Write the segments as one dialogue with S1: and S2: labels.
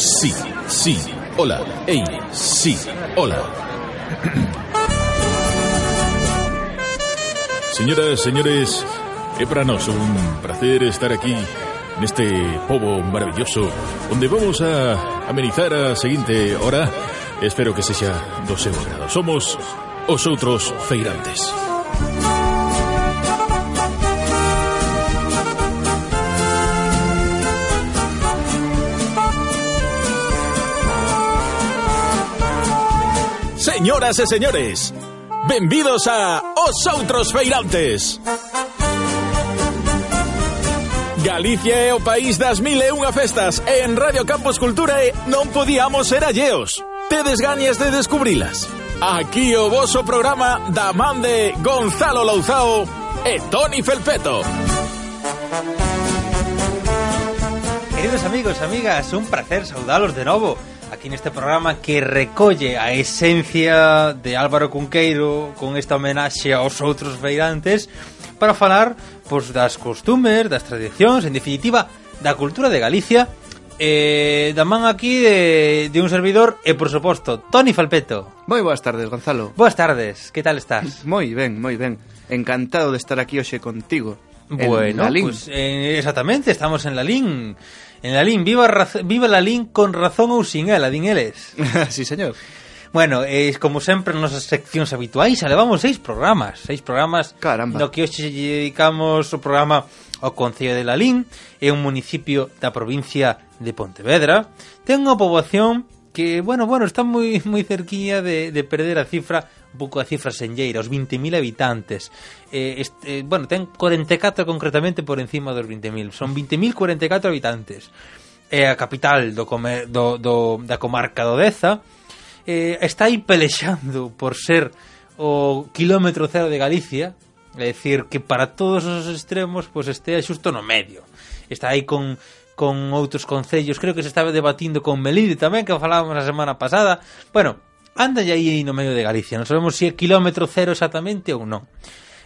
S1: sí, sí, hola, hey, sí, hola. Señoras, señores, Epranos, un placer estar aquí en este povo maravilloso donde vamos a amenizar a siguiente hora. Espero que se sea 12 grados. Somos vosotros feirantes. Señoras e señores, benvidos a Os Outros Feirantes. Galicia é o país das mil e unha festas e en Radio Campos Cultura e non podíamos ser alleos. Tedes gañas de descubrilas. Aquí o voso programa da man de Gonzalo Louzao e Toni Felpeto.
S2: Queridos amigos, amigas, un placer saudalos de novo aquí neste programa que recolle a esencia de Álvaro Cunqueiro con esta homenaxe aos outros feirantes para falar pois, das costumes, das tradicións, en definitiva, da cultura de Galicia eh, da man aquí de, de un servidor e, por suposto, Toni Falpeto.
S3: Moi boas tardes, Gonzalo.
S2: Boas tardes, que tal estás?
S3: moi ben, moi ben. Encantado de estar aquí hoxe contigo.
S2: Bueno, en Pues, eh, exactamente, estamos en Lalín. Lalín En la Lin, viva, viva la Lin con razón ou sin ela, din eles.
S3: sí, señor.
S2: Bueno, eh, como sempre nas nosas seccións habituais, levamos seis programas, seis programas
S3: Caramba.
S2: no que hoxe dedicamos o programa ao Concello de Lalín, é un municipio da provincia de Pontevedra, ten unha poboación que, bueno, bueno, está moi moi cerquiña de, de perder a cifra un pouco a cifra senlleira, os 20.000 habitantes. Eh, este, eh, bueno, ten 44 concretamente por encima dos 20.000. Son 20.044 habitantes. É a capital do, comer, do, do da comarca do Deza. Eh, está aí pelexando por ser o kilómetro cero de Galicia, É dicir, que para todos os extremos pues, estea xusto no medio. Está aí con con outros concellos, creo que se estaba debatindo con Melide tamén, que falábamos a semana pasada. Bueno, anda aí no medio de Galicia, non sabemos se é kilómetro cero exactamente ou non.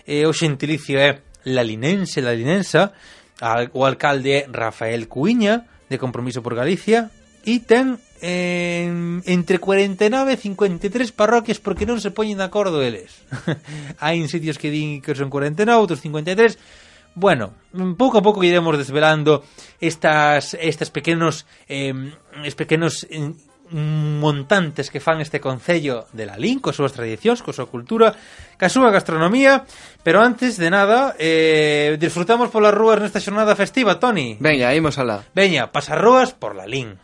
S2: E o xentilicio é la linense, la linensa, o alcalde é Rafael Cuiña, de Compromiso por Galicia, e ten eh, entre 49 e 53 parroquias porque non se poñen de acordo eles. Hai sitios que din que son 49, outros 53, Bueno, pouco a pouco iremos desvelando estas estas eh, pequenos eh, montantes que fan este concello de la Lin, coas súas tradicións, coa súa cultura, ca súa gastronomía, pero antes de nada, eh, disfrutamos polas rúas nesta xornada festiva, Toni.
S3: Veña, imos alá.
S2: Veña, pasar rúas por la Lin.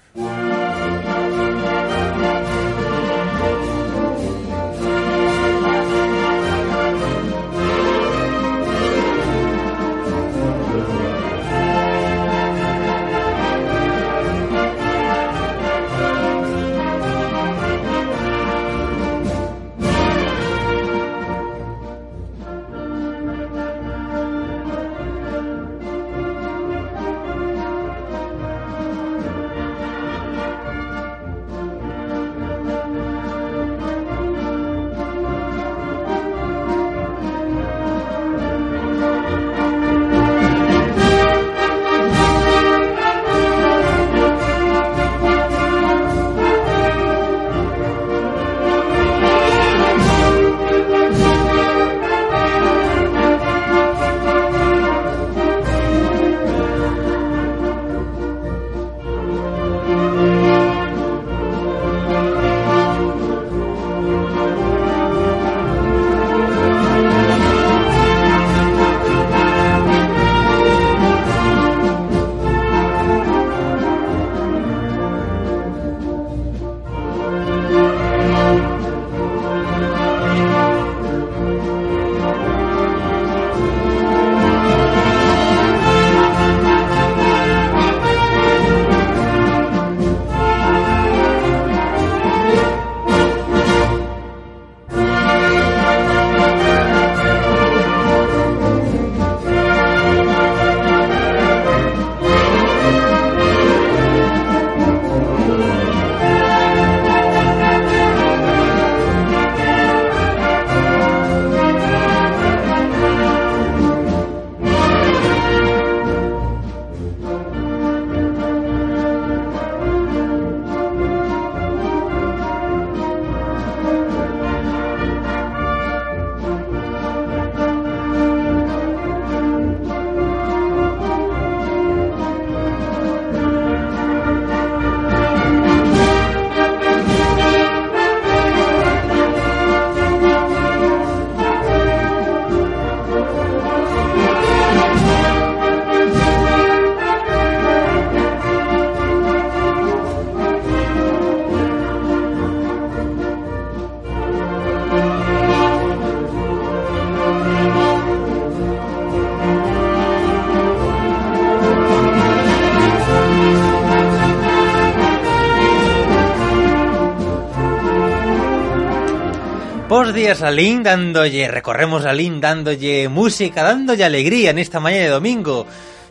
S2: Días a Lin dándolle, recorremos a Lin dándolle música, dándolle alegría en esta mañana de domingo.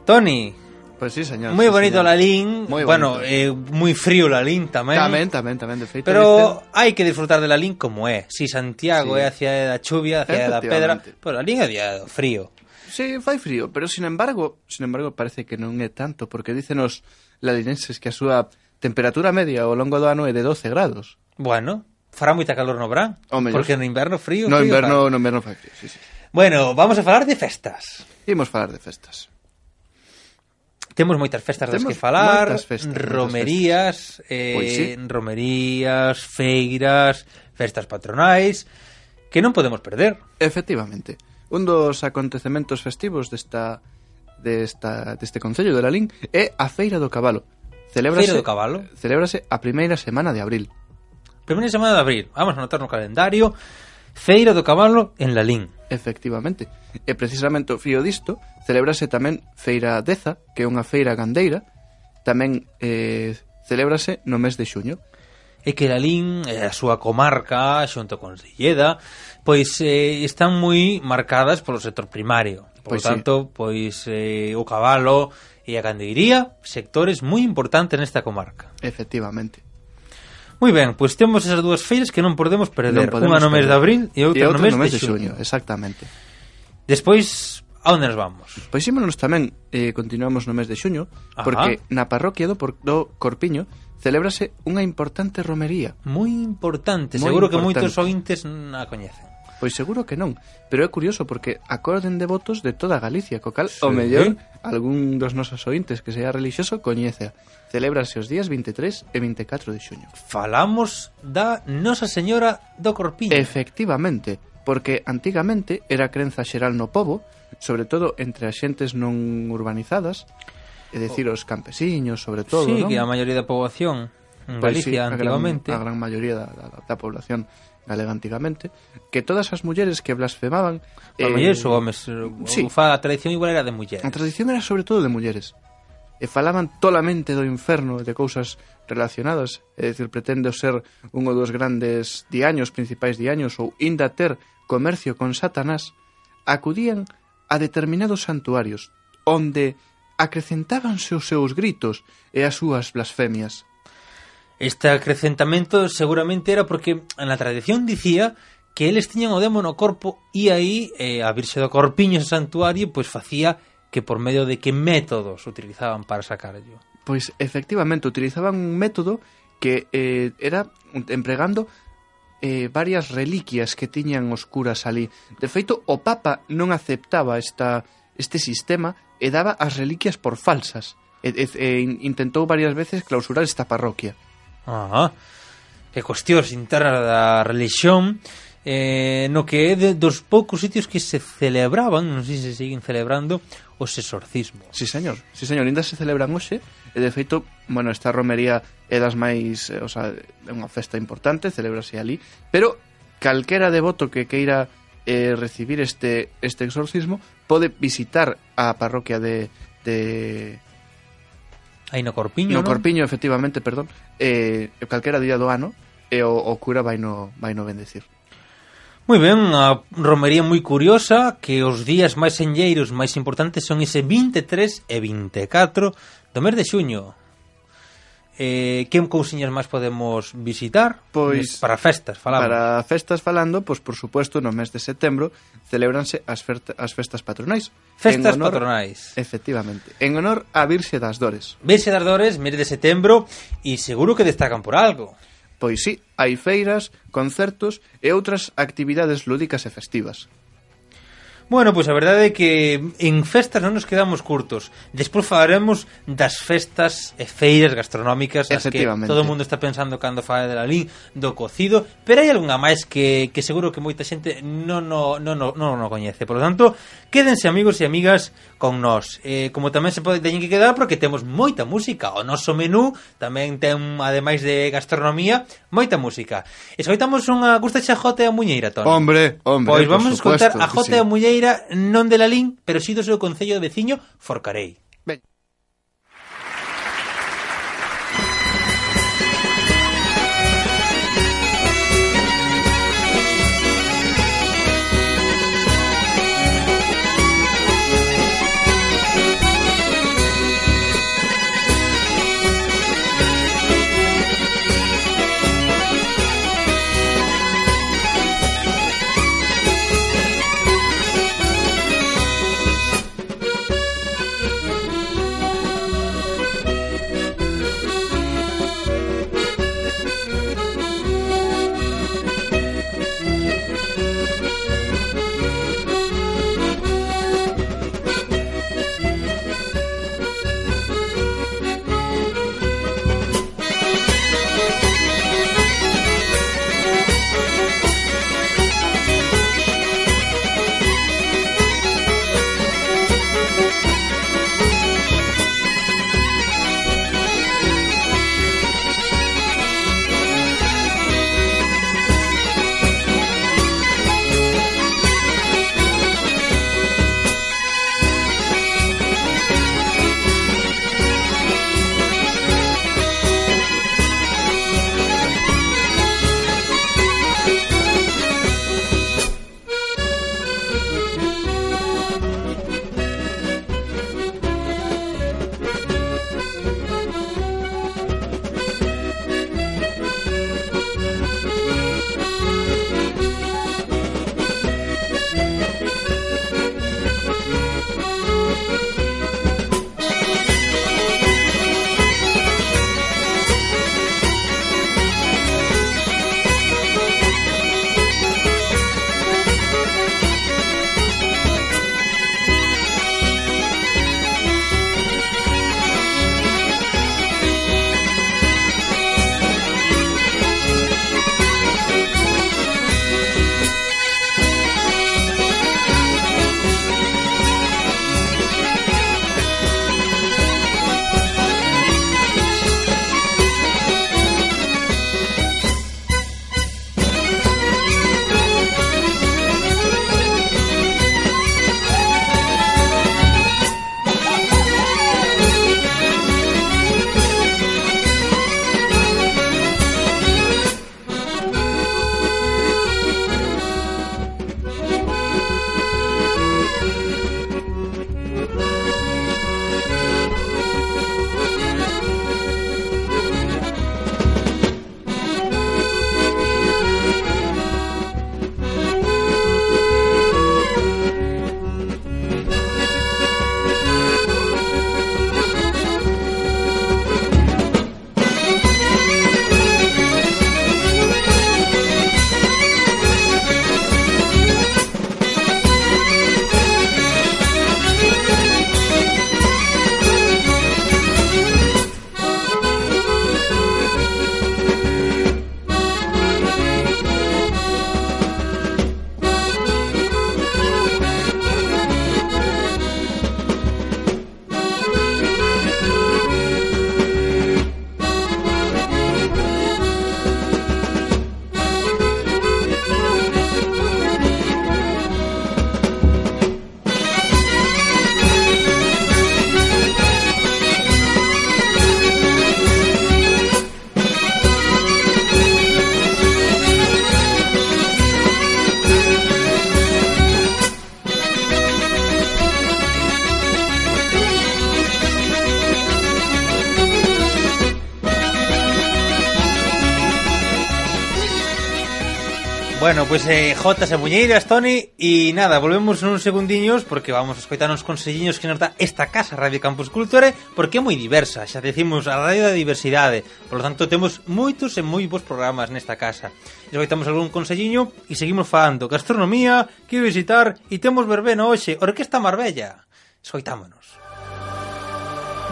S2: Tony,
S3: Pois sí, señor.
S2: muy
S3: sí,
S2: bonito
S3: señor.
S2: la Lin,
S3: Moi
S2: bueno, eh, muy frío la Lin tamén.
S3: Tamén, tamén, tamén, de feito.
S2: Pero hai que disfrutar de la Lin como é. Si Santiago
S3: Sí.
S2: é hacia da chuvia, hacia da pedra,
S3: Efectivamente.
S2: pero a Lin día do frío.
S3: Sí, fai frío, pero sin embargo, sin embargo parece que non é tanto, porque dícenos lalinenses que a súa temperatura media ao longo do ano é de 12 grados.
S2: Bueno, fará moita calor no verán, porque no inverno frío,
S3: No
S2: frío,
S3: inverno,
S2: fará.
S3: no inverno fai frío, sí, sí.
S2: Bueno, vamos a falar de festas.
S3: Imos falar de festas.
S2: Temos moitas festas
S3: Temos das
S2: que falar,
S3: festas,
S2: romerías, festas. Eh,
S3: pois, sí.
S2: romerías, feiras, festas patronais, que non podemos perder.
S3: Efectivamente. Un dos acontecementos festivos desta desta deste Concello de Lalín é a Feira do Cabalo. Celébrase,
S2: Feira do Cabalo?
S3: Celébrase a primeira semana de abril.
S2: Primeira semana de abril, vamos a anotar no calendario, Feira do Cabalo en Lalín.
S3: Efectivamente. E precisamente o fío disto celebrase tamén Feira Deza, que é unha feira gandeira, tamén eh, celebrase no mes de xuño.
S2: E que Lalín eh, a súa comarca, xunto con Silleda, pois eh, están moi marcadas polo sector primario. Por
S3: pois
S2: tanto, sí. pois eh, o cabalo e a candeiría, sectores moi importantes nesta comarca.
S3: Efectivamente.
S2: Moi ben, pois temos esas dúas feiras que non podemos perder.
S3: Non podemos
S2: Unha no mes
S3: perder.
S2: de abril e outra,
S3: e outra
S2: no mes, no mes de, de xuño.
S3: Exactamente.
S2: Despois, a onde nos vamos?
S3: Pois ímonos tamén, eh, continuamos no mes de xuño,
S2: Ajá.
S3: porque na parroquia do, por, do Corpiño celébrase unha importante romería.
S2: Moi importante,
S3: Muy
S2: seguro
S3: importante.
S2: que moitos ointes na coñecen.
S3: Pois seguro que non, pero é curioso porque acorden de votos de toda Galicia, co cal
S2: sí.
S3: o mellor algún dos nosos ointes que sea relixioso coñece. Celébrase os días 23 e 24 de xuño.
S2: Falamos da Nosa Señora do Corpiño.
S3: Efectivamente, porque antigamente era crenza xeral no povo, sobre todo entre as xentes non urbanizadas, é dicir, os campesiños, sobre todo,
S2: sí,
S3: non?
S2: que a maioría da poboación en Galicia,
S3: pois sí,
S2: antigamente.
S3: A gran, a gran maioría da, da, da población galega antigamente, que todas as mulleres que blasfemaban...
S2: Eh, mulleres ou homens?
S3: Eh,
S2: sí. Ufa, a tradición igual era de mulleres.
S3: A tradición era sobre todo de mulleres. E falaban tolamente do inferno e de cousas relacionadas. É dicir, pretendo ser un ou dos grandes diaños, principais diaños, ou inda ter comercio con Satanás, acudían a determinados santuarios, onde acrecentábanse os seus gritos e as súas blasfemias.
S2: Este acrecentamento seguramente era porque na tradición dicía que eles tiñan o demo no corpo e aí eh, a virxe do corpiño ese santuario pois facía que por medio de que métodos utilizaban para sacarlo.
S3: Pois efectivamente utilizaban un método que eh, era empregando eh, varias reliquias que tiñan os curas ali. De feito, o Papa non aceptaba esta, este sistema e daba as reliquias por falsas. E, e, e intentou varias veces clausurar esta parroquia.
S2: Ah, que cuestións internas da religión eh, no que é de, dos poucos sitios que se celebraban, non sei se siguen celebrando, os exorcismos.
S3: Sí, señor. Sí, señor, ainda se celebran hoxe. E de feito, bueno, esta romería é das máis, eh, o sea, é unha festa importante, celebrase ali, pero calquera devoto que queira eh, recibir este este exorcismo pode visitar a parroquia de de
S2: Aí no corpiño,
S3: No
S2: non?
S3: corpiño, efectivamente, perdón. Eh, calquera día do ano e o, o cura vai no, vai no bendecir.
S2: Moi ben, unha romería moi curiosa que os días máis enlleiros, máis importantes son ese 23 e 24 do mes de xuño. Eh, que cousiñas máis podemos visitar?
S3: Pois
S2: para festas, falando.
S3: Para festas falando, pois por suposto no mes de setembro celebranse as, as festas patronais.
S2: Festas
S3: honor,
S2: patronais.
S3: Efectivamente. En honor a Virxe das Dores.
S2: Virxe das Dores, mes de setembro, e seguro que destacan por algo.
S3: Pois sí, hai feiras, concertos e outras actividades lúdicas e festivas.
S2: Bueno, pois a verdade é que en festas non nos quedamos curtos. Despois falaremos das festas e feiras gastronómicas as que todo o mundo está pensando cando fala de la lin do cocido, pero hai algunha máis que, que seguro que moita xente non no, non, non, non, non coñece. Por lo tanto, quédense amigos e amigas con nós. Eh, como tamén se pode teñen que quedar porque temos moita música. O noso menú tamén ten, ademais de gastronomía, moita música. Escoitamos unha gusta xa Jote a Muñeira, Tony.
S3: Hombre, hombre,
S2: Pois vamos
S3: supuesto,
S2: escoitar a Jote
S3: sí.
S2: a Muñeira Ribeira non de Lalín, pero si do seu concello de veciño Forcarei. pois eh, Jota Sabuñeiras, Toni E nada, volvemos nuns segundiños Porque vamos a escoitar uns conselliños que nos dá esta casa Radio Campus Culture Porque é moi diversa, xa decimos a radio da diversidade. Por lo tanto, temos moitos e moi bons programas nesta casa. Escoitamos algún conselliño e seguimos falando. Gastronomía, que visitar E temos verbena hoxe, Orquesta Marbella. Escoitámonos.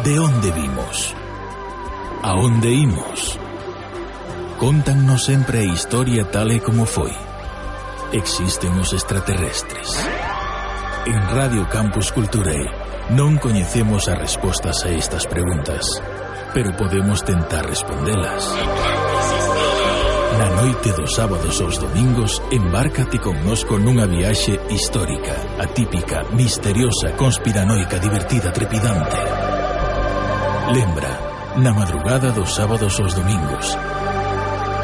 S1: De onde vimos? A onde imos? Contannos sempre a historia tal e como foi existen os extraterrestres. En Radio Campus Culturae non coñecemos as respostas a estas preguntas, pero podemos tentar respondelas. Na noite dos sábados aos domingos, embárcate connosco nunha viaxe histórica, atípica, misteriosa, conspiranoica, divertida, trepidante. Lembra, na madrugada dos sábados aos domingos,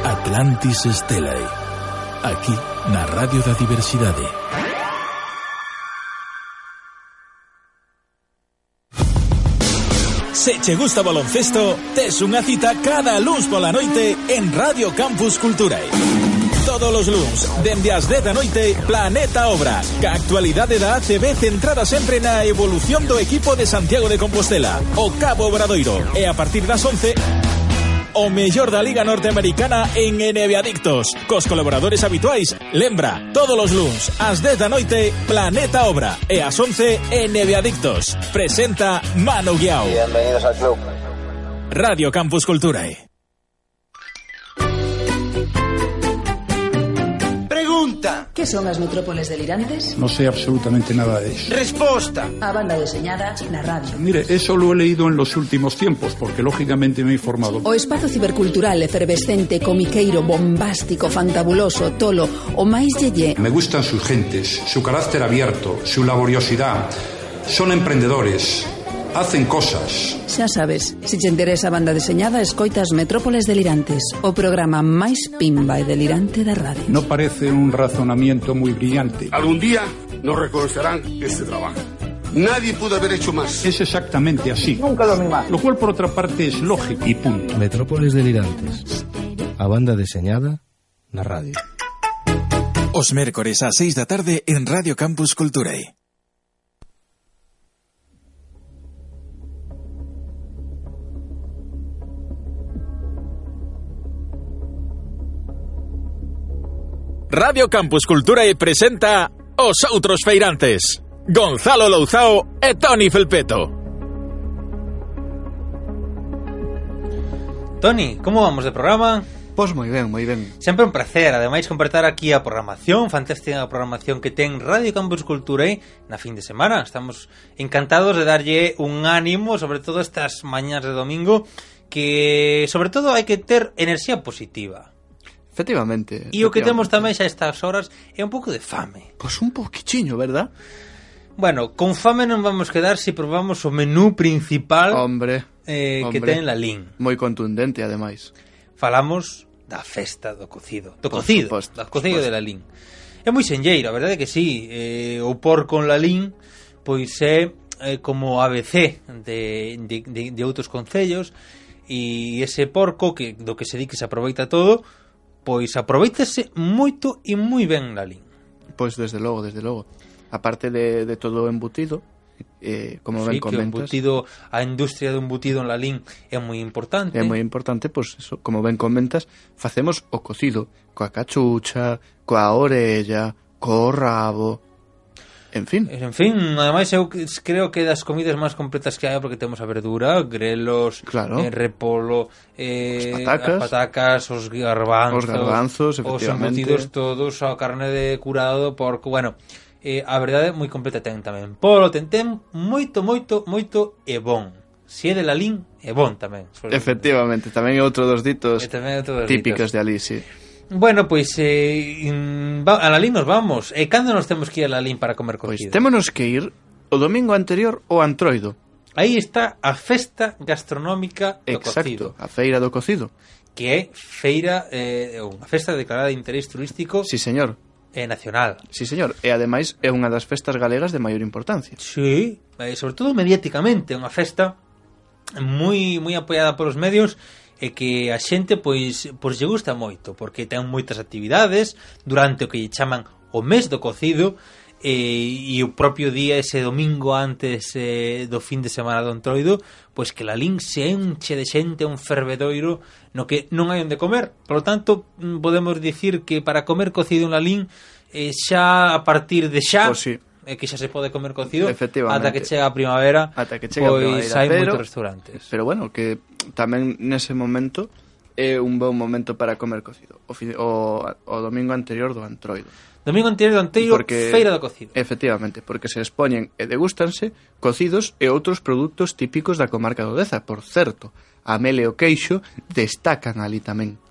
S1: Atlantis Estelae. Aquí na Radio da Diversidade. Se che gusta o baloncesto, tes unha cita cada luns pola noite en Radio Campus Culturae. Todos os luns, dende as 10 da noite, Planeta Obra, ca actualidade da ACB centrada sempre na evolución do equipo de Santiago de Compostela, o Cabo Obradoiro, e a partir das 11, o mellor da Liga Norteamericana en NBA Adictos. Cos colaboradores habituais Lembra, todos os luns ás 10 da noite Planeta Obra. E ás 11 NBA Adictos. Presenta Manu Guiao.
S4: Bienvenidos al club.
S1: Radio Campus Culturae
S4: Pregunta.
S5: ¿Qué son as metrópoles delirantes?
S6: No sé absolutamente nada de eso.
S4: Resposta.
S5: A banda deseñada na radio.
S6: Mire, eso lo he leído en los últimos tiempos, porque lógicamente me he informado.
S5: O espazo cibercultural efervescente, comiqueiro, bombástico, fantabuloso, tolo, o máis yeye.
S6: Me gustan sus gentes, su carácter abierto, su laboriosidad. Son emprendedores, hacen cosas.
S5: Xa sabes, se te interesa a banda deseñada, escoitas Metrópoles Delirantes, o programa máis pimba e delirante da radio.
S6: No parece un razonamiento muy brillante.
S7: Algún día nos reconocerán este trabajo. Nadie pudo haber hecho más.
S6: Es exactamente así. Nunca dormí más. Lo cual, por otra parte, es lógico y punto.
S8: Metrópoles Delirantes. A banda deseñada na radio.
S1: Os mércores ás 6 da tarde en Radio Campus Culturae. Radio Campus Cultura e presenta Os Outros Feirantes Gonzalo Louzao e Tony Felpeto.
S2: Tony, como vamos de programa?
S3: Pois moi ben, moi ben.
S2: Sempre un placer, ademais, compartir aquí a programación. Fantástica programación que ten Radio Campus Cultura eh, na fin de semana. Estamos encantados de darlle un ánimo Sobre todo estas mañas de domingo Que, sobre todo, hai que ter enerxía positiva.
S3: Efectivamente.
S2: E o que temos tamén xa estas horas é un pouco de fame.
S3: Pois un poquichiño, verdad?
S2: Bueno, con fame non vamos quedar se si probamos o menú principal
S3: hombre,
S2: eh,
S3: hombre.
S2: que ten la Lin.
S3: Moi contundente, ademais.
S2: Falamos da festa do cocido. Do
S3: por
S2: cocido,
S3: suposto,
S2: do cocido
S3: suposto.
S2: de la Lin. É moi senlleiro, a verdade é que sí. Eh, o porco en la Lin, pois é eh, como ABC de, de, de, de outros concellos e ese porco que do que se di que se aproveita todo pois aproveitase moito e moi ben Lalín.
S3: Pois desde logo, desde logo. Aparte de, de todo o embutido, eh, como
S2: sí,
S3: ben comentas.
S2: Que embutido, a industria do embutido en Lalín é moi importante.
S3: É moi importante, pois eso, como ben comentas, facemos o cocido coa cachucha, coa orella, co rabo, En fin.
S2: En fin, ademais eu creo que das comidas máis completas que hai porque temos a verdura, grelos,
S3: claro.
S2: eh, repolo, eh,
S3: as patacas,
S2: as patacas, os garbanzos,
S3: os garbanzos, efectivamente.
S2: Os embutidos todos, a carne de curado, porco, bueno, eh, a verdade moi completa ten tamén. Polo ten, ten moito, moito, moito e bon. Si é de Lalín, é bon tamén.
S3: Efectivamente, tamén é outro dos ditos típicos
S2: ditos.
S3: de ali, sí.
S2: Bueno, pois eh, mm, a Lalín nos vamos. E eh, cando nos temos que ir a Lalín para comer cocido?
S3: Pois témonos que ir o domingo anterior ao Antroido.
S2: Aí está a festa gastronómica do
S3: Exacto, cocido. a feira do cocido.
S2: Que é feira, eh, unha festa declarada de interés turístico.
S3: Sí, señor.
S2: E eh, nacional.
S3: Sí, señor. E ademais é unha das festas galegas de maior importancia.
S2: Sí, eh, sobre todo mediáticamente, unha festa moi moi apoiada polos medios e que a xente pois pois lle gusta moito porque ten moitas actividades durante o que lle chaman o mes do cocido e, e o propio día ese domingo antes eh, do fin de semana do Entroido, pois que la Lin se enche de xente un fervedoiro no que non hai onde comer. Por lo tanto, mm, podemos dicir que para comer cocido en Lalín eh, xa a partir de xa...
S3: Pois sí
S2: e que xa se pode comer cocido ata que chega a primavera
S3: ata que chega
S2: pois a
S3: primavera,
S2: hai
S3: pero,
S2: moitos restaurantes.
S3: pero bueno, que tamén nese momento é un bon momento para comer cocido. O, o, o domingo anterior do antroido.
S2: Domingo anterior do anteiro, porque, feira do cocido.
S3: Efectivamente, porque se expoñen e degústanse cocidos e outros produtos típicos da comarca do Deza. Por certo, a mele e o queixo destacan ali tamén.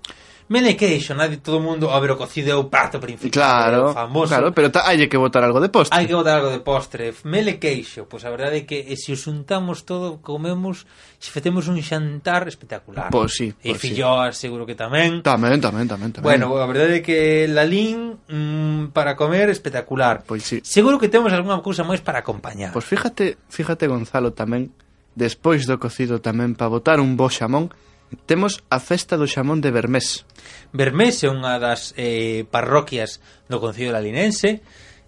S2: Mele queixo, nadie, todo o mundo, a ver, o cocido é o prato principal.
S3: Claro,
S2: o famoso.
S3: claro, pero ta, hai que botar algo de postre.
S2: Hai que botar algo de postre. Mele queixo, pois pues a verdade é que se os untamos todo, comemos, se facemos un xantar espectacular.
S3: Pois sí. Pois e
S2: filloas, sí. seguro que tamén.
S3: Tamén, tamén, tamén, tamén.
S2: Bueno, a verdade é que Lalín mmm, para comer espectacular.
S3: Pois sí.
S2: Seguro que temos algunha cousa máis para acompañar.
S3: Pois fíjate, fíjate Gonzalo tamén, despois do cocido tamén para botar un bo xamón, temos a festa do xamón de Bermés.
S2: Bermés é unha das eh, parroquias do Concello Lalinense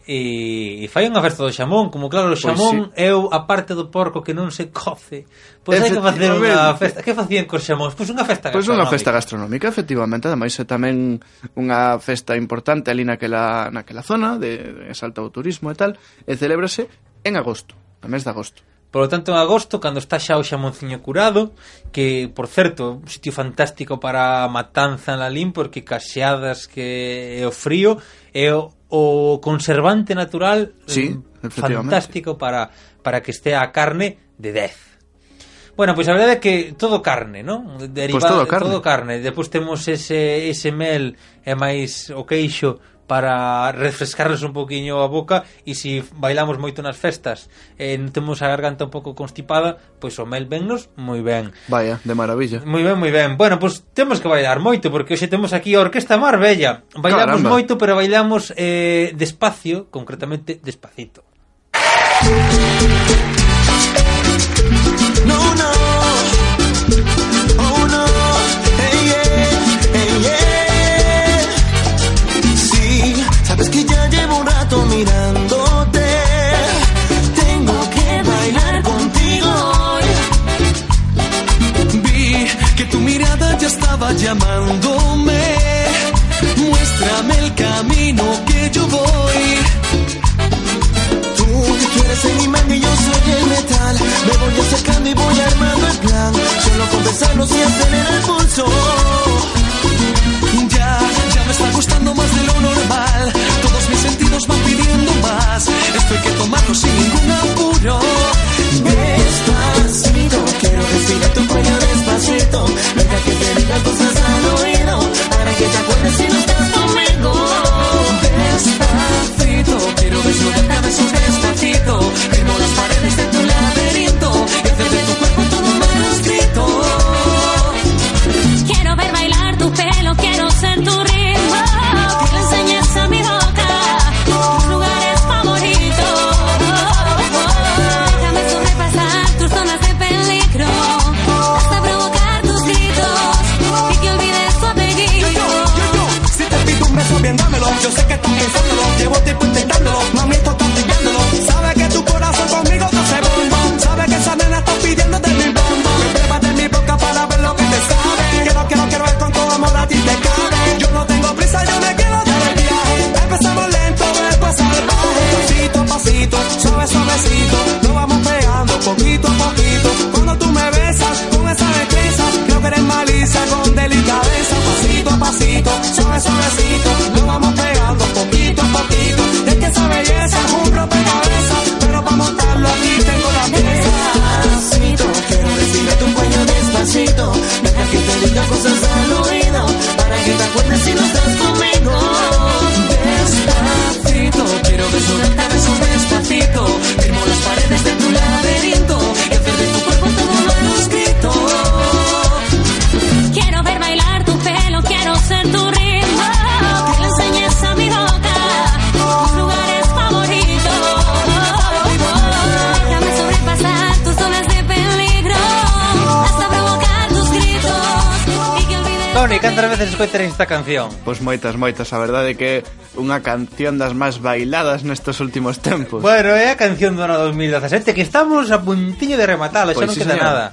S2: e, e fai unha festa do xamón, como claro, o
S3: pois
S2: xamón pois sí. é a parte do porco que non se coce. Pois hai que facer unha festa. Que facían cos xamóns? Pois unha festa gastronómica.
S3: Pois unha festa gastronómica, efectivamente, ademais é tamén unha festa importante ali naquela naquela zona de, de Salta o turismo e tal, e celébrase en agosto, no mes de agosto.
S2: Por lo tanto, en agosto, cando está xa o xamonciño curado, que, por certo, un sitio fantástico para a matanza en Lalín, porque caseadas que é o frío, é o, o conservante natural
S3: sí,
S2: mm, fantástico para, para que estea a carne de 10. Bueno, pois pues a verdade é que todo carne, non? Pois Derivado,
S3: pues todo carne.
S2: Todo carne. Depois temos ese, ese mel e máis o queixo para refrescarles un poquinho a boca e se bailamos moito nas festas eh, e non temos a garganta un pouco constipada, pois o mel vennos moi ben.
S3: Vaya, de maravilla.
S2: Moi ben, moi ben. Bueno, pois temos que bailar moito porque hoxe temos aquí a Orquesta Marbella. Bailamos
S3: Caramba.
S2: moito, pero bailamos eh, despacio, concretamente despacito.
S9: Llamándome. Muéstrame el camino que yo voy. Tú que eres el imán y yo soy el metal. Me voy acercando y voy armando el plan. Solo con besarnos y acelerar el pulso. Ya, ya me está gustando más de lo normal. Todos mis sentidos van pidiendo más. Esto hay que tomarlo sin dámelo. Yo sé que estás pensándolo Llevo tiempo intentándolo. Mami
S2: Toni, cantas veces escoiteres esta canción?
S3: Pois moitas, moitas, a verdade que é unha canción das máis bailadas nestes últimos tempos
S2: Bueno, é a canción do ano 2017 que estamos a puntiño de rematala,
S3: pois xa
S2: non
S3: sí,
S2: queda
S3: señor.
S2: nada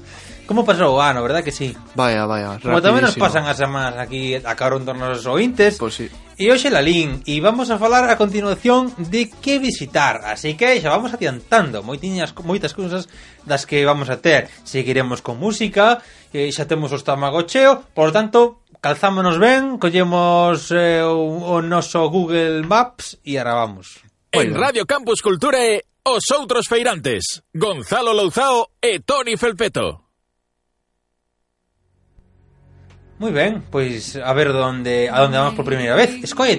S2: Como pasou o ano, verdad que sí?
S3: Vaya, vaya, rapidísimo.
S2: Como tamén nos pasan as semanas aquí a carón dos nosos ointes
S3: Pois pues sí
S2: E hoxe Lalín, e vamos a falar a continuación de que visitar Así que xa vamos adiantando moitiñas, moitas cousas das que vamos a ter Seguiremos con música, e xa temos o tamagocheo Por tanto, calzámonos ben, collemos eh, o, o noso Google Maps e arrabamos. vamos.
S1: En Radio Campus Cultura e Os Outros Feirantes, Gonzalo Louzao e Toni Felpeto.
S2: Moi ben, pois a ver onde a onde vamos por primeira vez. Escolle.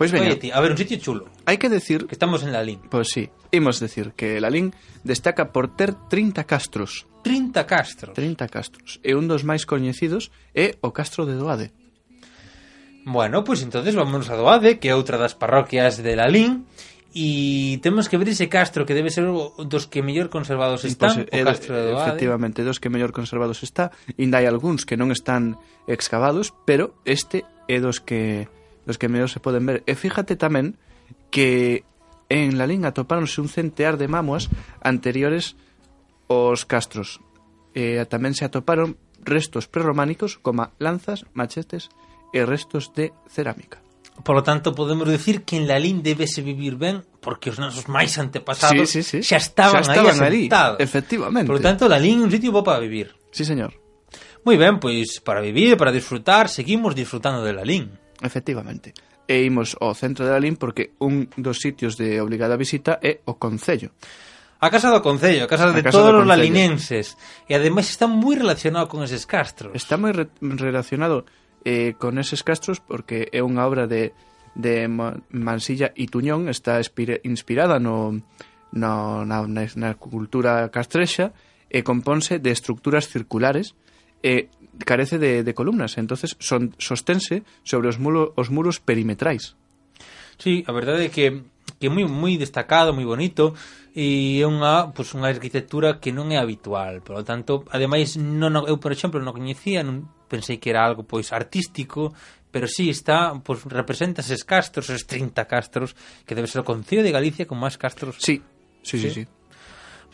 S3: Pois veña.
S2: Escolle a ver un sitio chulo.
S3: Hai que decir...
S2: Que estamos en Lalín.
S3: Pois pues, sí, imos decir que Lalín destaca por ter 30 castros.
S2: 30 castros.
S3: 30 castros. E un dos máis coñecidos é o castro de Doade.
S2: Bueno, pois pues, entonces vamos a Doade, que é outra das parroquias de Lalín. E temos que ver ese castro que debe ser dos que mellor conservados están,
S3: pues,
S2: o castro de Doade.
S3: Efectivamente, dos que mellor conservados está, ainda hai algúns que non están excavados, pero este é dos que dos que mellor se poden ver. E fíjate tamén que en la linga atopáronse un centear de mamuas anteriores aos castros. E tamén se atoparon restos prerrománicos como lanzas, machetes e restos de cerámica.
S2: Por lo tanto, podemos decir que en Lalín debese vivir ben porque os nosos máis antepasados
S3: sí, sí, sí.
S2: xa estaban,
S3: xa estaban
S2: aí asentados.
S3: Efectivamente.
S2: Por lo tanto, Lalín é un sitio bo para vivir.
S3: Sí, señor.
S2: Moi ben, pois para vivir, para disfrutar, seguimos disfrutando de Lalín.
S3: Efectivamente e imos ao centro de Lalín porque un dos sitios de obligada visita é o Concello.
S2: A casa do Concello, a casa de a
S3: casa
S2: todos os lalinenses. E ademais está moi relacionado con eses castros.
S3: Está moi re relacionado eh, con eses castros porque é unha obra de, de Mansilla e Tuñón, está inspirada no, no, na, na, na cultura castrexa e componse de estructuras circulares e carece de, de columnas, entonces son, sostense sobre os, muros, os muros perimetrais.
S2: Sí, a verdade é que que é moi moi destacado, moi bonito e é unha, pois, unha arquitectura que non é habitual, por lo tanto, ademais non, eu por exemplo non coñecía, non pensei que era algo pois artístico, pero sí está, pois representa eses castros, esos 30 castros que debe ser o Concello de Galicia con máis castros.
S3: Sí, sí, sí,
S2: sí.
S3: sí.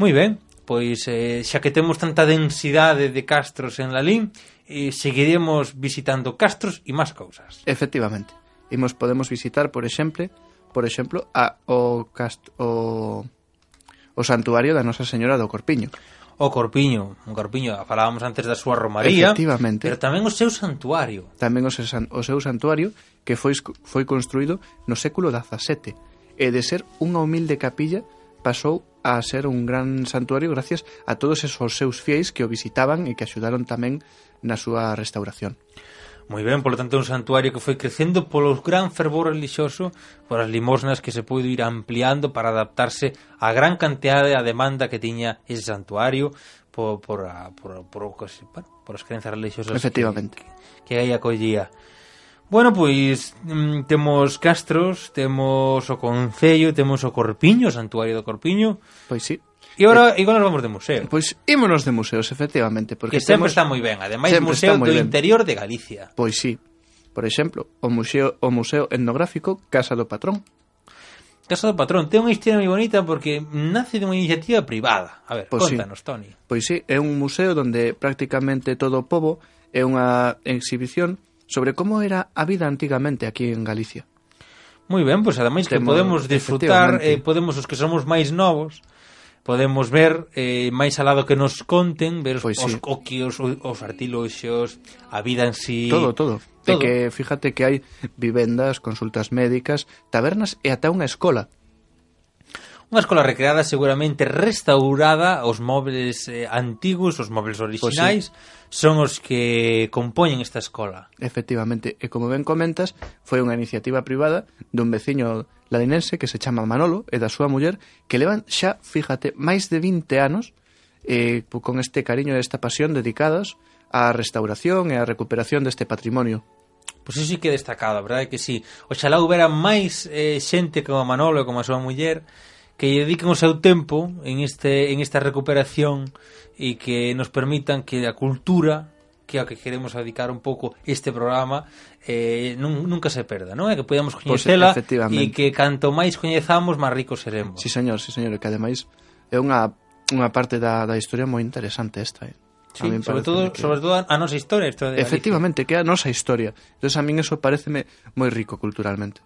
S2: Moi ben, pois eh, xa que temos tanta densidade de castros en Lalín, eh, seguiremos visitando castros e máis cousas.
S3: Efectivamente. Imos podemos visitar, por exemplo, por exemplo, a, o, cast, o, o santuario da Nosa Señora do Corpiño
S2: o Corpiño, o Corpiño, falábamos antes da súa romaría,
S3: Efectivamente.
S2: pero tamén o seu santuario.
S3: Tamén o seu, o seu santuario que foi foi construído no século XVII e de ser unha humilde capilla pasou a ser un gran santuario gracias a todos esos seus fieis que o visitaban e que axudaron tamén na súa restauración.
S2: Moi ben, polo tanto, un santuario que foi crecendo polo gran fervor religioso, por as limosnas que se puido ir ampliando para adaptarse á gran cantidade de a demanda que tiña ese santuario, por, por, por, por, por, bueno, por as crenzas religiosas
S3: Efectivamente.
S2: que, que aí acollía. Bueno, pois mm, temos Castros, temos o Concello, temos o Corpiño, o Santuario do Corpiño.
S3: Pois sí.
S2: E agora, eh, nos vamos de museo.
S3: Pois ímonos de museos, efectivamente. Porque
S2: que sempre
S3: temos...
S2: está moi ben. Ademais,
S3: sempre
S2: museo do
S3: ben.
S2: interior de Galicia.
S3: Pois sí. Por exemplo, o museo, o museo etnográfico Casa do Patrón.
S2: Casa do Patrón. Ten unha historia moi bonita porque nace de unha iniciativa privada. A ver,
S3: pois
S2: contanos, sí.
S3: Pois sí, é un museo donde prácticamente todo o povo é unha exhibición sobre como era a vida antigamente aquí en Galicia.
S2: Moi ben, pois ademais que podemos disfrutar, eh, podemos os que somos máis novos, podemos ver eh, máis alado que nos conten, ver os, pois
S3: sí.
S2: os coquios, os, os artiloxos, a vida en sí...
S3: Todo, todo.
S2: todo.
S3: Que fíjate que hai vivendas, consultas médicas, tabernas e ata unha escola
S2: Unha escola recreada seguramente restaurada, os móveis eh, antigos, os móveis
S3: pois
S2: orixinais, pues sí. son os que compoñen esta escola.
S3: Efectivamente, e como ben comentas, foi unha iniciativa privada dun veciño ladinense que se chama Manolo e da súa muller que levan xa, fíjate, máis de 20 anos eh, con este cariño e esta pasión dedicadas á restauración e á recuperación deste patrimonio.
S2: Pois pues iso sí que é destacado, a verdade que sí. Oxalá houbera máis eh, xente como a Manolo e como a súa muller que lle dediquen o seu tempo en, este, en esta recuperación e que nos permitan que a cultura que a que queremos dedicar un pouco este programa eh, nun, nunca se perda, non? É que podamos
S3: pois, coñecela pues,
S2: e que canto máis coñezamos, máis ricos seremos.
S3: Sí, señor, sí, señor, que ademais é unha, unha parte da, da historia moi interesante esta, eh?
S2: Sí,
S3: a
S2: sobre todo,
S3: que...
S2: sobre todo a nosa historia, historia de
S3: Efectivamente, que é a nosa historia. Entonces a min eso pareceme moi rico culturalmente.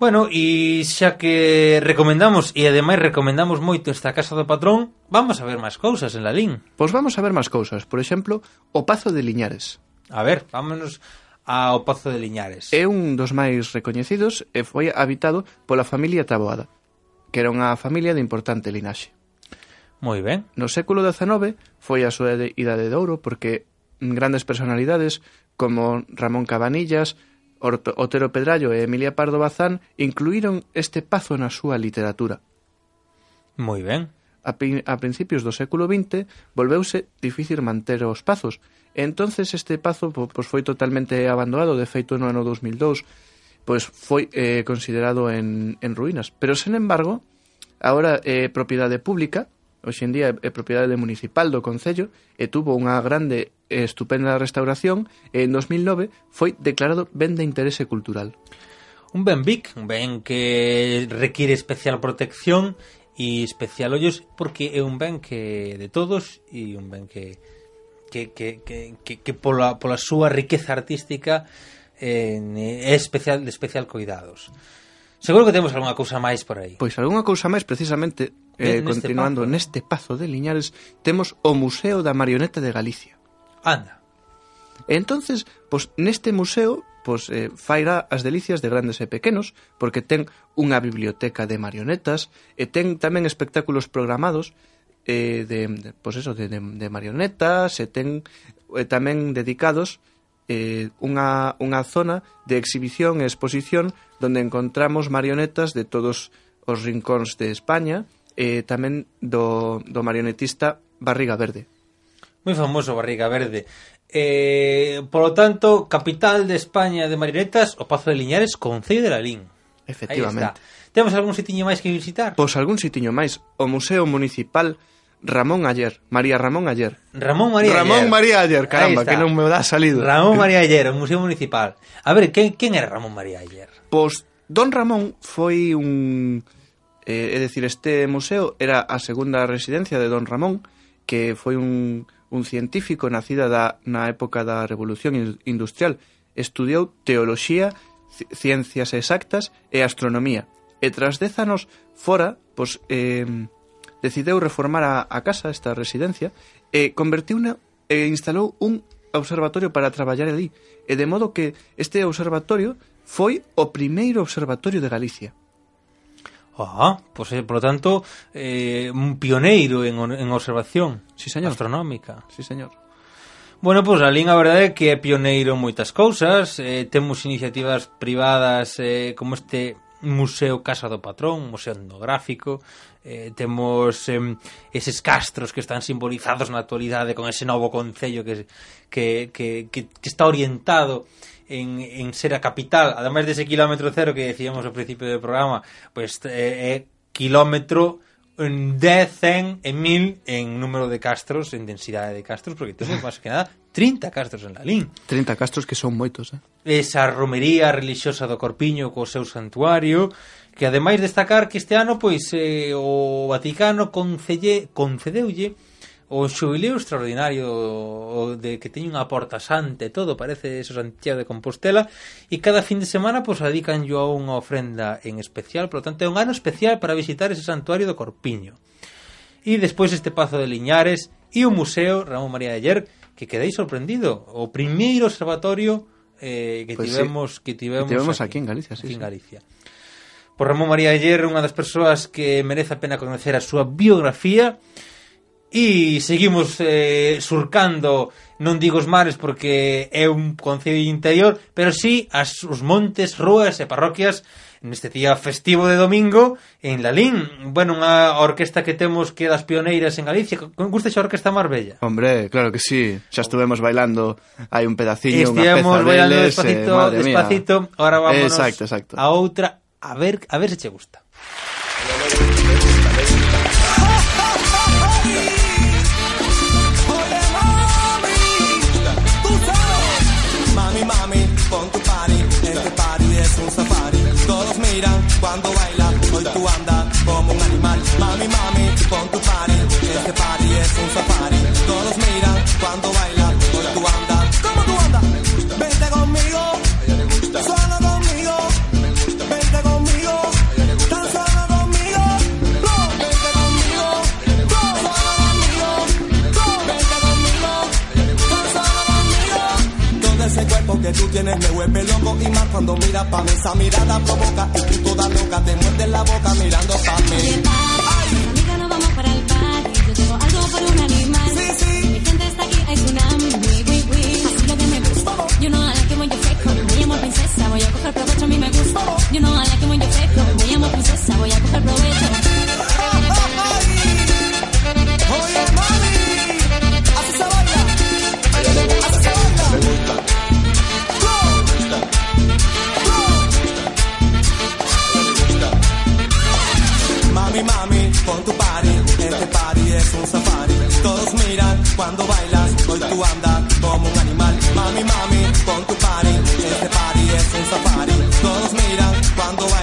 S2: Bueno, e xa que recomendamos e ademais recomendamos moito esta Casa do Patrón, vamos a ver máis cousas en Lalín.
S3: Pois vamos a ver máis cousas, por exemplo, o Pazo de Liñares.
S2: A ver, vámonos ao Pazo de Liñares.
S3: É un dos máis recoñecidos e foi habitado pola familia Taboada, que era unha familia de importante linaxe.
S2: Moi ben.
S3: No século XIX foi a súa idade de ouro porque grandes personalidades como Ramón Cabanillas, Otero Pedrallo e Emilia Pardo Bazán incluíron este pazo na súa literatura.
S2: Moi ben.
S3: A, a principios do século XX volveuse difícil manter os pazos, e entonces este pazo pois, foi totalmente abandonado, de feito no ano 2002, pois foi eh, considerado en, en ruínas. Pero, sen embargo, agora é eh, propiedade pública hoxe en día é propiedade municipal do Concello e tuvo unha grande e estupenda restauración e en 2009 foi declarado ben de interese cultural.
S2: Un ben big, un ben que require especial protección e especial ollos porque é un ben que de todos e un ben que que, que, que, que, que pola, pola súa riqueza artística eh, é especial de especial cuidados. Seguro que temos algunha cousa máis por aí.
S3: Pois algunha cousa máis precisamente Eh,
S2: neste
S3: continuando
S2: pazo.
S3: neste pazo de Liñares temos o Museo da Marioneta de Galicia.
S2: Anda.
S3: E entonces, pois neste museo pois eh, faira as delicias de grandes e pequenos, porque ten unha biblioteca de marionetas e ten tamén espectáculos programados eh, de, de pois eso, de, de, de marionetas, e ten eh, tamén dedicados eh, unha, unha zona de exhibición e exposición donde encontramos marionetas de todos os rincóns de España, e tamén do, do marionetista Barriga Verde.
S2: Moi famoso Barriga Verde. Eh, polo tanto, capital de España de marionetas, o Pazo de Liñares, Concello de Lalín.
S3: Efectivamente.
S2: Temos algún sitiño máis que visitar?
S3: Pois algún sitiño máis. O Museo Municipal Ramón Ayer, María Ramón Ayer.
S2: Ramón María
S3: Ramón
S2: Ayer.
S3: María Ayer, caramba, que non me dá salido.
S2: Ramón María Ayer, o Museo Municipal. A ver, quen, quen era Ramón María Ayer?
S3: Pois Don Ramón foi un Eh, é dicir, este museo era a segunda residencia de Don Ramón, que foi un, un científico nacida da, na época da Revolución Industrial. Estudiou teoloxía, ciencias exactas e astronomía. E tras dez anos fora, pois, eh, decideu reformar a, a casa, esta residencia, e convertiuna e instalou un observatorio para traballar ali. E de modo que este observatorio foi o primeiro observatorio de Galicia.
S2: Ah, pois eh, pues, por lo tanto, eh, un pioneiro en, en observación
S3: sí, señor.
S2: astronómica.
S3: Sí, señor.
S2: Bueno, pois pues, Alín a verdade é que é pioneiro en moitas cousas, eh, temos iniciativas privadas eh, como este Museo Casa do Patrón, Museo Etnográfico, eh, temos eh, eses castros que están simbolizados na actualidade con ese novo concello que, que, que, que, que está orientado en, en ser a capital, ademais dese kilómetro cero que decíamos ao principio do programa, pois pues, eh, é kilómetro 10, mm, 100 e 1000 en número de castros, en densidade de castros, porque temos máis que nada 30 castros en Lalín.
S3: 30 castros que son moitos, eh?
S2: Esa romería religiosa do Corpiño co seu santuario, que ademais destacar que este ano pois eh, o Vaticano concelle, concedeulle o xubileo extraordinario de que teñen unha porta santa e todo, parece eso Santiago de Compostela, e cada fin de semana pois adican yo a unha ofrenda en especial, por lo tanto é un ano especial para visitar ese santuario do Corpiño. E despois este Pazo de Liñares e o Museo Ramón María de Ayer, que quedéis sorprendido, o primeiro observatorio eh, que,
S3: pues
S2: tivemos, sí. que tivemos
S3: que tivemos aquí, aquí en Galicia, sí,
S2: aquí
S3: sí.
S2: en Galicia. Por Ramón María de Ayer, unha das persoas que merece a pena conocer a súa biografía, E seguimos eh, surcando, non digo os mares porque é un concello interior, pero sí as, os montes, rúas e parroquias neste día festivo de domingo en Lalín. Bueno, unha orquesta que temos que das pioneiras en Galicia. Con gusta xa orquesta Marbella?
S3: Hombre, claro que sí. Xa estuvemos bailando, hai un pedaciño, unha peza
S2: bailando
S3: deles,
S2: despacito,
S3: eh, despacito. Mía.
S2: Ahora vámonos
S3: exacto, exacto.
S2: a outra, a ver, a ver se che gusta.
S10: cuando baila. Hoy tú
S11: andas como un animal. Mami, mami, pon tu party. Este party es un safari.
S10: Tienes me vuelve loco y más cuando miras pa' mí. Esa mirada provoca y tú toda loca te muerdes la boca mirando pa' mí.
S11: Amiga, no vamos para el party. Yo tengo algo por un animal. Mi gente está aquí, hay tsunami. Oui, oui. Así lo que me gusta. Know I like it when you fake home. Me llamo princesa, voy a coger provecho, a mí me gusta. Know I like it when you fake home. Me llamo princesa, voy a
S10: Todos miran cuando bailas, hoy tú andas como un animal. Mami, mami, con tu party, este party es un safari. Todos miran cuando bailas,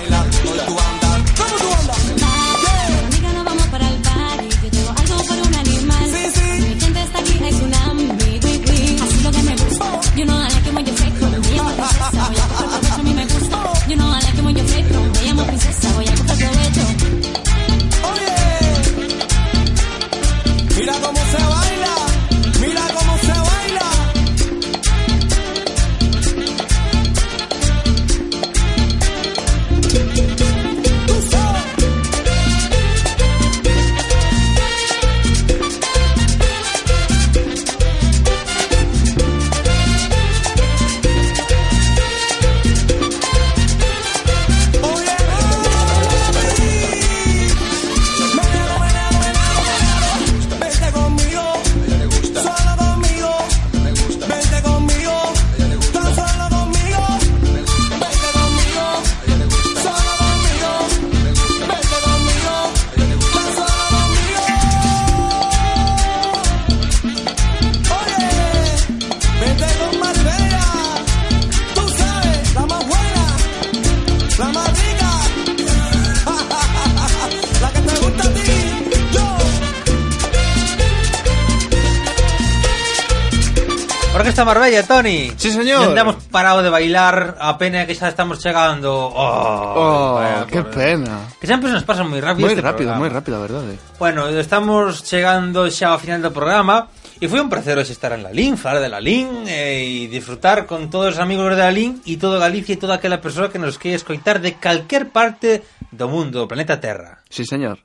S2: praia, Tony.
S3: Sí, señor
S2: Non hemos parado de bailar A pena que xa estamos chegando Oh,
S3: oh
S2: vaya, que
S3: pena
S2: Que sempre nos pasa moi rápido
S3: Moi
S2: este
S3: rápido, moi rápido, a verdade
S2: Bueno, estamos chegando xa ao final do programa E foi un placer hoxe estar en Lalín, falar de Lalín eh, e disfrutar con todos os amigos de la Lin e todo Galicia e toda aquela persoa que nos quere escoitar de calquer parte do mundo, do planeta Terra.
S3: Sí, señor.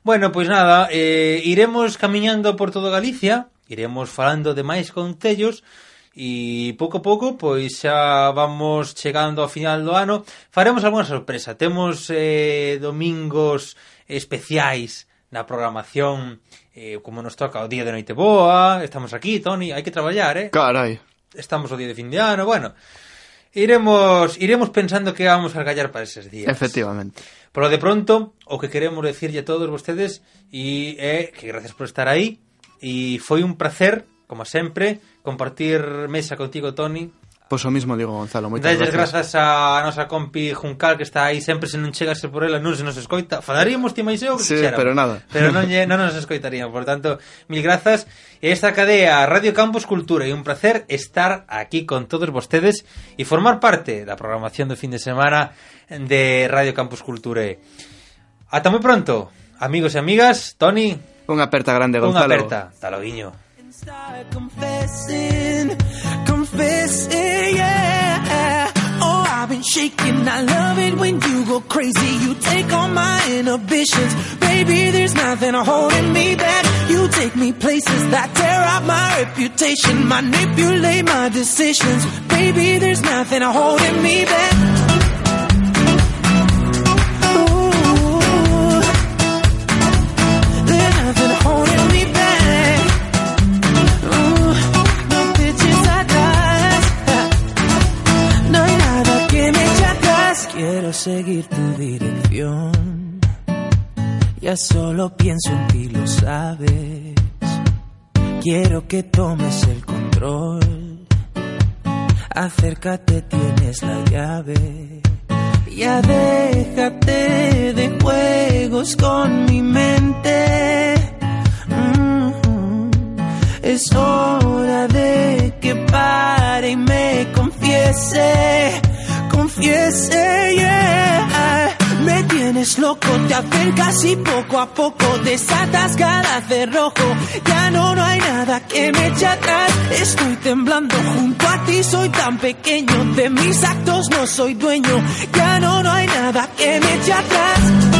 S2: Bueno, pois nada, eh, iremos camiñando por todo Galicia, iremos falando de máis concellos, E pouco a pouco, pois xa vamos chegando ao final do ano. Faremos algunha sorpresa. Temos eh, domingos especiais na programación eh, como nos toca o día de noite boa. Estamos aquí, Tony, hai que traballar, eh?
S3: Carai.
S2: Estamos o día de fin de ano, bueno. Iremos iremos pensando que vamos a gallar para eses días.
S3: Efectivamente.
S2: Pero de pronto, o que queremos decirlle a todos vostedes e é eh, que gracias por estar aí e foi un placer, como sempre, compartir mesa contigo, Tony.
S3: Pois o mismo digo, Gonzalo, moitas
S2: Dalles
S3: gracias.
S2: grazas a nosa compi Juncal que está aí sempre se non chegase por ela, non se nos escoita. Falaríamos ti máis eu que
S3: sí, pero nada.
S2: Pero non, lle, non nos escoitaría, por tanto, mil grazas. E esta cadea Radio Campus Cultura e un placer estar aquí con todos vostedes e formar parte da programación do fin de semana de Radio Campus Cultura. Ata moi pronto, amigos e amigas. Tony.
S3: unha aperta grande, Gonzalo.
S2: Unha aperta, taloguiño. Guiño
S10: confessing, confessing, yeah. Oh, I've been shaking. I love it when you go crazy. You take all my inhibitions. Baby, there's nothing holding me back. You take me places that tear up my reputation, manipulate my decisions. Baby, there's nothing holding me back. Seguir tu dirección. Ya solo pienso en ti, lo sabes. Quiero que tomes el control. Acércate, tienes la llave. Ya déjate de juegos con mi mente. Mm, Es hora de que pare y me confiese, confiese, yeah. Me tiene vuelves loco, te acercas y poco a poco desatas cada cerrojo. Ya no, no hay nada que me eche atrás. Estoy temblando junto a ti, soy tan pequeño. De mis actos no soy dueño. Ya no, no hay nada que me eche atrás.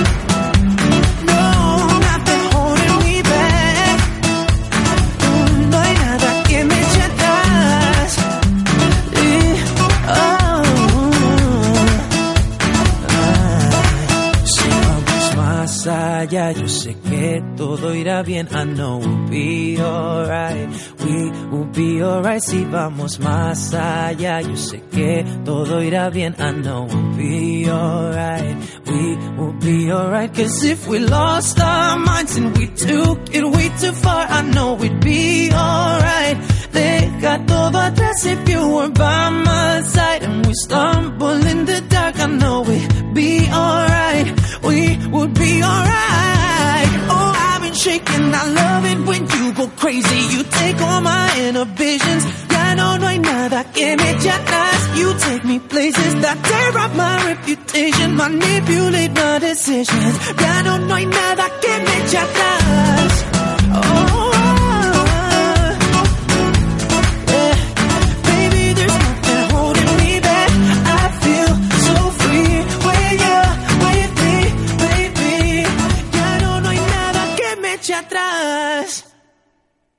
S10: Allá, yo sé que todo irá bien. I know we'll be alright. We will be alright. Si vamos más allá, yo sé que todo irá bien. I know we'll be alright. We will be alright. Cause if we lost our minds and we took it way too far, I know we'd be alright. Deja todo atrás if you were by my side and we stumble in the dark. I know we'd be alright. We would be alright. Oh, I've been shaking. I love it when you go crazy. You take all my inhibitions. Ya no, no hay nada que me eche atrás. You take me places that tear up my reputation, manipulate my decisions. Ya no, no hay nada que me eche atrás. Oh.